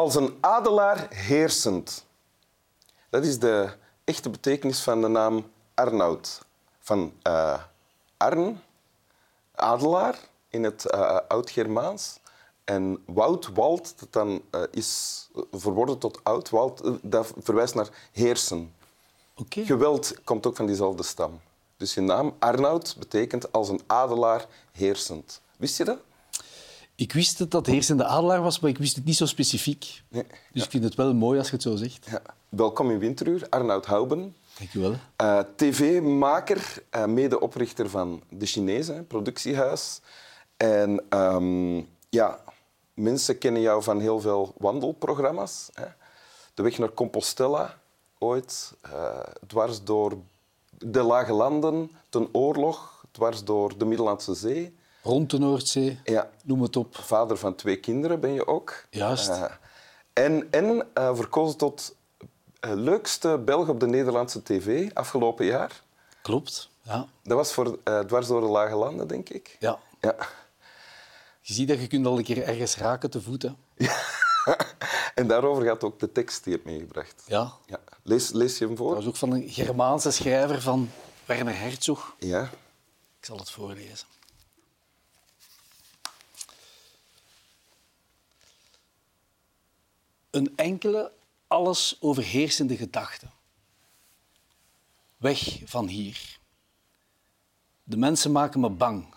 Als een adelaar heersend. Dat is de echte betekenis van de naam Arnoud. Van uh, Arn, adelaar in het uh, Oud-Germaans. En woud, wald, dat dan uh, is verworden tot oud, wald, dat verwijst naar heersen. Okay. Geweld komt ook van diezelfde stam. Dus je naam Arnoud betekent als een adelaar heersend. Wist je dat? Ik wist dat dat heersende adelaar was, maar ik wist het niet zo specifiek. Nee, dus ja. ik vind het wel mooi als je het zo zegt. Ja. Welkom in Winteruur, Arnoud Houben. Dank je wel. Uh, TV-maker, uh, medeoprichter van De Chinezen, productiehuis. En um, ja, mensen kennen jou van heel veel wandelprogramma's. Hè. De weg naar Compostela, ooit. Uh, dwars door de Lage Landen, ten oorlog, dwars door de Middellandse Zee. Rond de Noordzee, ja. noem het op. Vader van twee kinderen ben je ook. Juist. Uh, en en uh, verkozen tot uh, leukste Belg op de Nederlandse tv afgelopen jaar. Klopt, ja. Dat was voor Dwars door de Lage Landen, denk ik. Ja. ja. Je ziet dat je kunt al een keer ergens raken te voeten. Ja. en daarover gaat ook de tekst die je hebt meegebracht. Ja. ja. Lees, lees je hem voor? Dat was ook van een Germaanse schrijver van Werner Herzog. Ja. Ik zal het voorlezen. Een enkele alles overheersende gedachte. Weg van hier. De mensen maken me bang.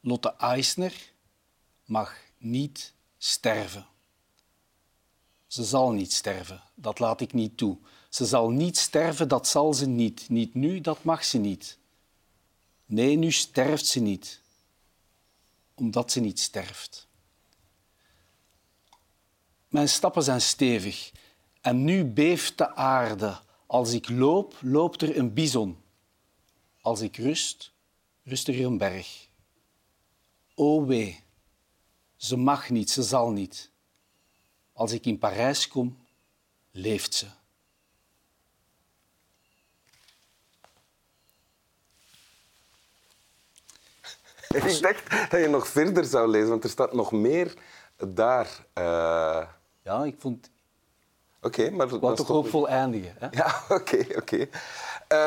Lotte Eisner mag niet sterven. Ze zal niet sterven, dat laat ik niet toe. Ze zal niet sterven, dat zal ze niet. Niet nu, dat mag ze niet. Nee, nu sterft ze niet, omdat ze niet sterft. Mijn stappen zijn stevig en nu beeft de aarde. Als ik loop, loopt er een bison. Als ik rust, rust er een berg. O wee, ze mag niet, ze zal niet. Als ik in Parijs kom, leeft ze. Ik dacht dat je nog verder zou lezen, want er staat nog meer daar. Uh... Ja, ik vond... Oké, okay, maar... Wat toch hoopvol eindigen. Hè? Ja, oké, oké. Okay,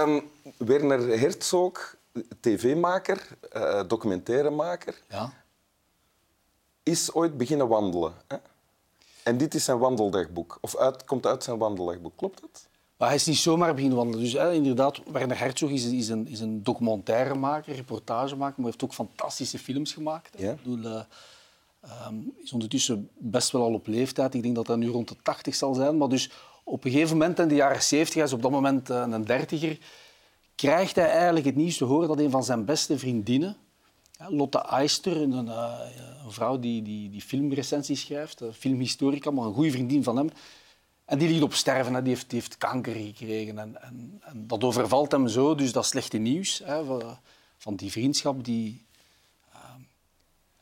um, Werner Herzog, tv-maker, uh, documentairemaker, ja. is ooit beginnen wandelen. Hè? En dit is zijn wandeldagboek, of uit, komt uit zijn wandeldagboek. Klopt dat? Maar hij is niet zomaar beginnen wandelen. Dus hè, inderdaad, Werner Herzog is, is, een, is een documentairemaker, reportagemaker, maar heeft ook fantastische films gemaakt. Ja. Ik bedoel, uh, um, is ondertussen best wel al op leeftijd. Ik denk dat hij nu rond de 80 zal zijn. Maar dus op een gegeven moment in de jaren 70, hij is op dat moment uh, een dertiger, krijgt hij eigenlijk het nieuws te horen dat een van zijn beste vriendinnen, Lotte Eister, een, uh, een vrouw die, die, die filmrecensies schrijft, een filmhistorica, maar een goede vriendin van hem, en die ligt op sterven, hè. Die, heeft, heeft kanker gekregen. En, en, en, dat overvalt hem zo, dus dat slechte nieuws hè, van, die vriendschap. Die,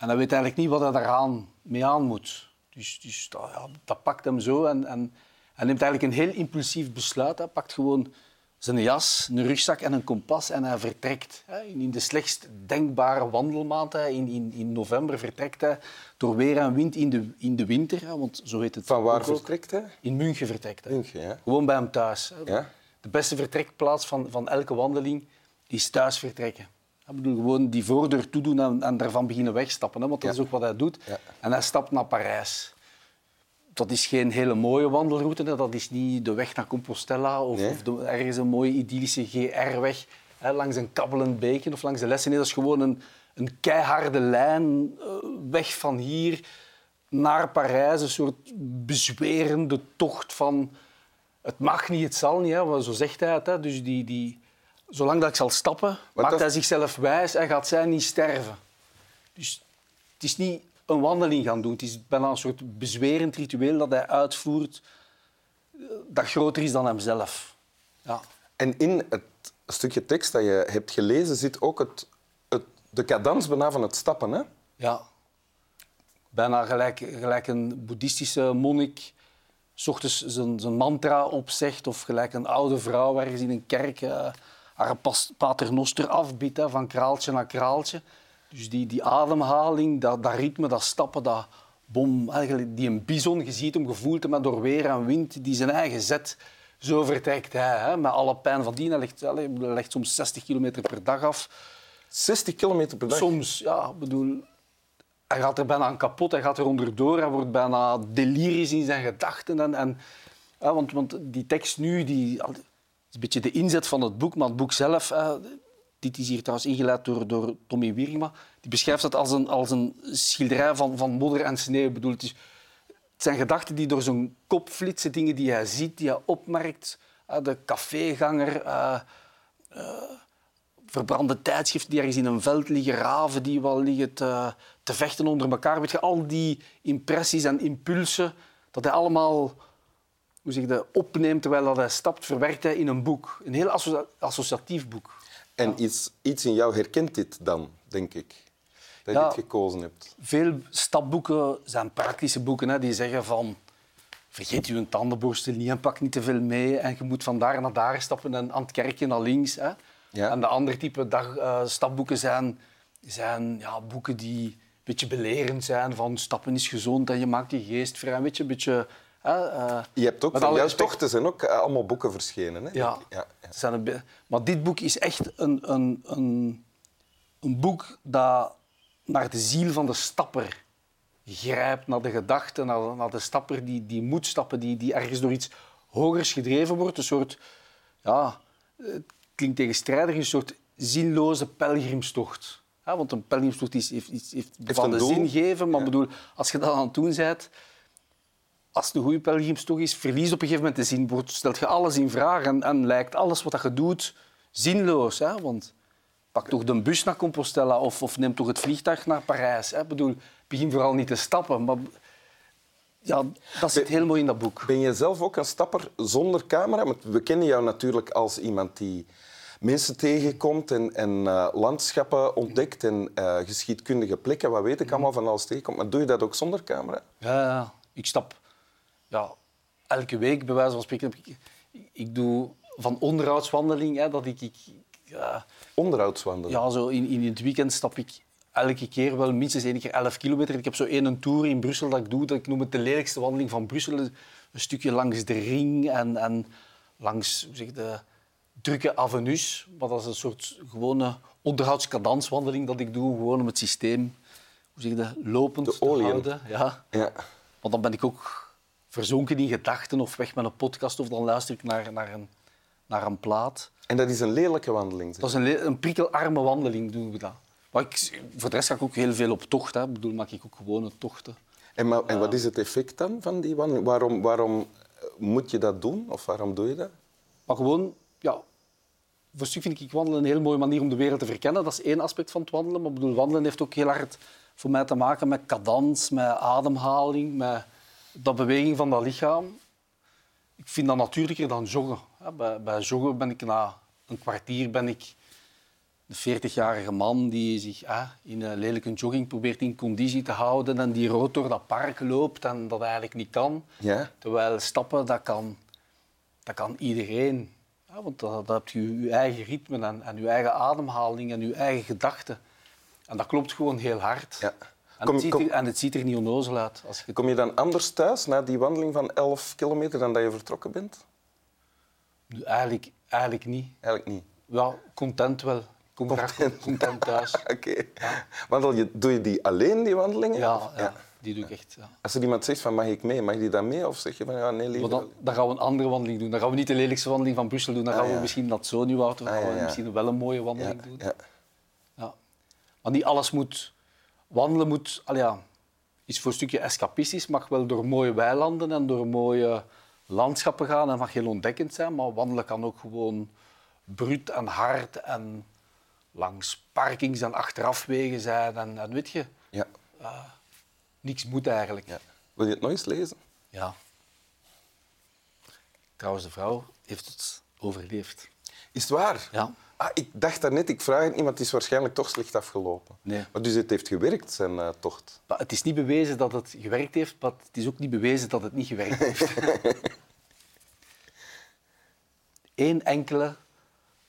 en hij weet eigenlijk niet wat hij daaraan mee aan moet. Dus, dus dat, ja, dat, pakt hem zo en, en hij neemt eigenlijk een heel impulsief besluit. Hij pakt gewoon zijn jas, een rugzak en een kompas en hij vertrekt. In de slechtst denkbare wandelmaand, in, in, in november, vertrekt hij door weer en wind in de, in de winter. Want zo heet het Van waar vertrekt hij? In München vertrekt hij. München, ja. Gewoon bij hem thuis. Ja? De beste vertrekplaats van, van elke wandeling is thuis vertrekken. Ik bedoel, gewoon die voordeur toedoen en, en daarvan beginnen wegstappen. Hè, want dat Ja. is ook wat hij doet. Ja. En hij stapt naar Parijs. Dat is geen hele mooie wandelroute. hè. Dat is niet de weg naar Compostela of, Nee. of de- ergens een mooie idyllische GR-weg hè, langs een kabbelend beekje of langs de lessen. Nee, dat is gewoon een, een keiharde lijn eh, weg van hier naar Parijs. Een soort bezwerende tocht van het mag niet, het zal niet. Hè, zo zegt hij het. Hè. Dus die, die, zolang dat ik zal stappen, maakt dat- hij zichzelf wijs en gaat zij niet sterven. Dus het is niet een wandeling gaan doen. Het is bijna een soort bezwerend ritueel dat hij uitvoert eh, dat groter is dan hemzelf. Ja. En in het stukje tekst dat je hebt gelezen zit ook het, het, de cadans bijna van het stappen. Hè? ja. Bijna gelijk, gelijk een boeddhistische monnik s ochtends zijn, zijn mantra opzegt of gelijk een oude vrouw ergens in een kerk eh, haar paternoster afbiedt hè, van kraaltje naar kraaltje. Dus die, die ademhaling, dat, dat ritme, dat stappen, dat bom, eigenlijk die een bison, je ziet hem, gevoeld hem door weer en wind, die zijn eigen zet zo vertrekt hij. Hè, met alle pijn van die. Hij legt, hij legt soms 60 kilometer per dag af. 60 kilometer per dag? Soms, ja. bedoel, hij gaat er bijna aan kapot, hij gaat er onderdoor, hij wordt bijna delirisch in zijn gedachten. En, en, ja, want, want die tekst nu, die, een beetje de inzet van het boek, maar het boek zelf, dit is hier trouwens ingeleid door, door Tommy Wierma, die beschrijft het als een, als een schilderij van, van modder en sneeuw. Het, het zijn gedachten die door zijn kop flitsen, dingen die hij ziet, die hij opmerkt. de caféganger, uh, verbrande tijdschriften die ergens in een veld liggen, raven die wel liggen te, te vechten onder elkaar. Weet je, al die impressies en impulsen, dat hij allemaal hoe zeg je, opneemt terwijl hij stapt, verwerkt hij in een boek. Een heel associatief boek. En iets, iets in jou herkent dit dan, denk ik, dat je dit gekozen hebt. Veel stapboeken zijn praktische boeken hè, die zeggen van vergeet je tandenborstel niet en pak niet te veel mee en je moet van daar naar daar stappen en aan het kerkje naar links. Hè. Ja. En de andere type dag, uh, stapboeken zijn, zijn ja, boeken die een beetje belerend zijn van stappen is gezond en je maakt je geest vrij. Een beetje uh, je hebt ook van jouw tochten zijn ook eh, allemaal boeken verschenen. Hè? Ja. ja, ja. maar dit boek is echt een, een, een, een boek dat naar de ziel van de stapper grijpt, naar de gedachten, naar, naar, de stapper die, die moet stappen, die, die ergens door iets hogers gedreven wordt. Een soort, ja, het klinkt tegenstrijdig, een soort zinloze pelgrimstocht. Ja, want een pelgrimstocht is, heeft, heeft, heeft bepaalde zin geven, maar bedoel, als je dat aan het doen bent, als het een goede pelgrimstocht is, verliest op een gegeven moment de zin. Stelt je alles in vraag en, en lijkt alles wat je doet zinloos. Hè? Want pak toch de bus naar Compostela of, of neem toch het vliegtuig naar Parijs. Hè? bedoel, begin vooral niet te stappen. Maar ja, dat zit heel mooi in dat boek. Ben je zelf ook een stapper zonder camera? Want we kennen jou natuurlijk als iemand die mensen tegenkomt en, en uh, landschappen ontdekt en uh, geschiedkundige plekken, wat weet ik allemaal van alles tegenkomt. Maar doe je dat ook zonder camera? Ja, ik stap ja, elke week, bij wijze van spreken, ik, ik doe van onderhoudswandeling, hè, dat ik... ik ja, onderhoudswandeling? Ja, zo in, in het weekend stap ik elke keer wel minstens één keer 11 kilometer. Ik heb zo één tour in Brussel dat ik doe, dat ik noem het de lelijkste wandeling van Brussel. Een stukje langs de ring en, en langs zeg, de drukke avenues. Maar dat is een soort gewone onderhoudskadanswandeling dat ik doe, gewoon om het systeem hoe zeg je, lopend te houden. Ja. ja. Want dan ben ik ook verzonken in gedachten of weg met een podcast of dan luister ik naar, naar, een, naar een plaat. En dat is een lelijke wandeling? Zeg. Dat is een, een prikkelarme wandeling, doen we dat. Maar ik, voor de rest ga ik ook heel veel op tocht. Hè. Ik bedoel, maak ik ook gewone tochten. En, maar, en wat is het effect dan van die wandeling? Waarom, waarom eh, moet je dat doen? Of waarom doe je dat? Maar gewoon, ja, voor een stuk vind ik wandelen een heel mooie manier om de wereld te verkennen. Dat is één aspect van het wandelen. Maar bedoel, wandelen heeft ook heel hard voor mij te maken met cadans, met ademhaling, met dat beweging van dat lichaam, ik vind dat natuurlijker dan joggen. Bij, bij joggen ben ik na een kwartier ben ik een 40-jarige man die zich in een lelijke jogging probeert in conditie te houden en die rood door dat park loopt en dat eigenlijk niet kan. Ja. Terwijl stappen, dat kan, dat kan iedereen. Ja, want dat, dat heb je je eigen ritme en, en je eigen ademhaling en je eigen gedachten. En dat klopt gewoon heel hard. Ja. En, het, ziet er, en het ziet er niet onnozel uit. Als je... Kom je dan anders thuis na die wandeling van 11 kilometer dan dat je vertrokken bent? Eigenlijk, eigenlijk niet. Eigenlijk niet? Ja, content wel. Kom graag content thuis. Oké. Okay. je, doe je die alleen, die wandelingen? Ja, ja, die doe ik echt. Ja. Als er iemand zegt van mag ik mee, mag je die dan mee? Of zeg je van ja, nee, liever... Dan, dan, gaan we een andere wandeling doen. Dan gaan we niet de lelijkste wandeling van Brussel doen. Dan ah, gaan we misschien dat zo nu Dan gaan we misschien wel een mooie wandeling doen. Ja. Ja. Maar niet alles moet wandelen moet, al ja, is voor een stukje escapistisch, mag wel door mooie weilanden en door mooie landschappen gaan en mag heel ontdekkend zijn, maar wandelen kan ook gewoon bruut en hard en langs parkings en achterafwegen zijn en, en weet je, ja. Uh, niks moet eigenlijk. Ja. Wil je het nog eens lezen? Ja. Trouwens, de vrouw heeft het overleefd. Is het waar? Ja. Ah, ik dacht daarnet, ik vraag het iemand, het is waarschijnlijk toch slecht afgelopen. Nee. Maar dus het heeft gewerkt, zijn uh, tocht? Maar het is niet bewezen dat het gewerkt heeft, maar het is ook niet bewezen dat het niet gewerkt heeft. Eén enkele,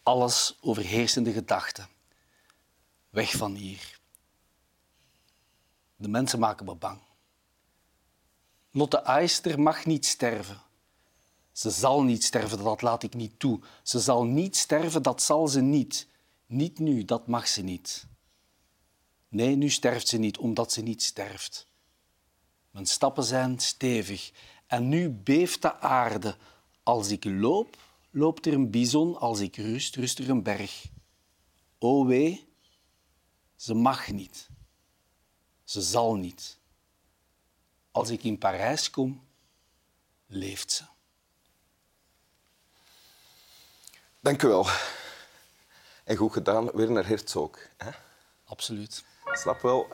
alles overheersende gedachte. Weg van hier. De mensen maken me bang. Lotte Eister mag niet sterven. Ze zal niet sterven, dat laat ik niet toe. Ze zal niet sterven, dat zal ze niet. Niet nu, dat mag ze niet. Nee, nu sterft ze niet, omdat ze niet sterft. Mijn stappen zijn stevig en nu beeft de aarde. Als ik loop, loopt er een bison, als ik rust, rust er een berg. O wee, ze mag niet. Ze zal niet. Als ik in Parijs kom, leeft ze. Dank u wel. En goed gedaan, Werner Herzog. Hè? Absoluut. Slap wel.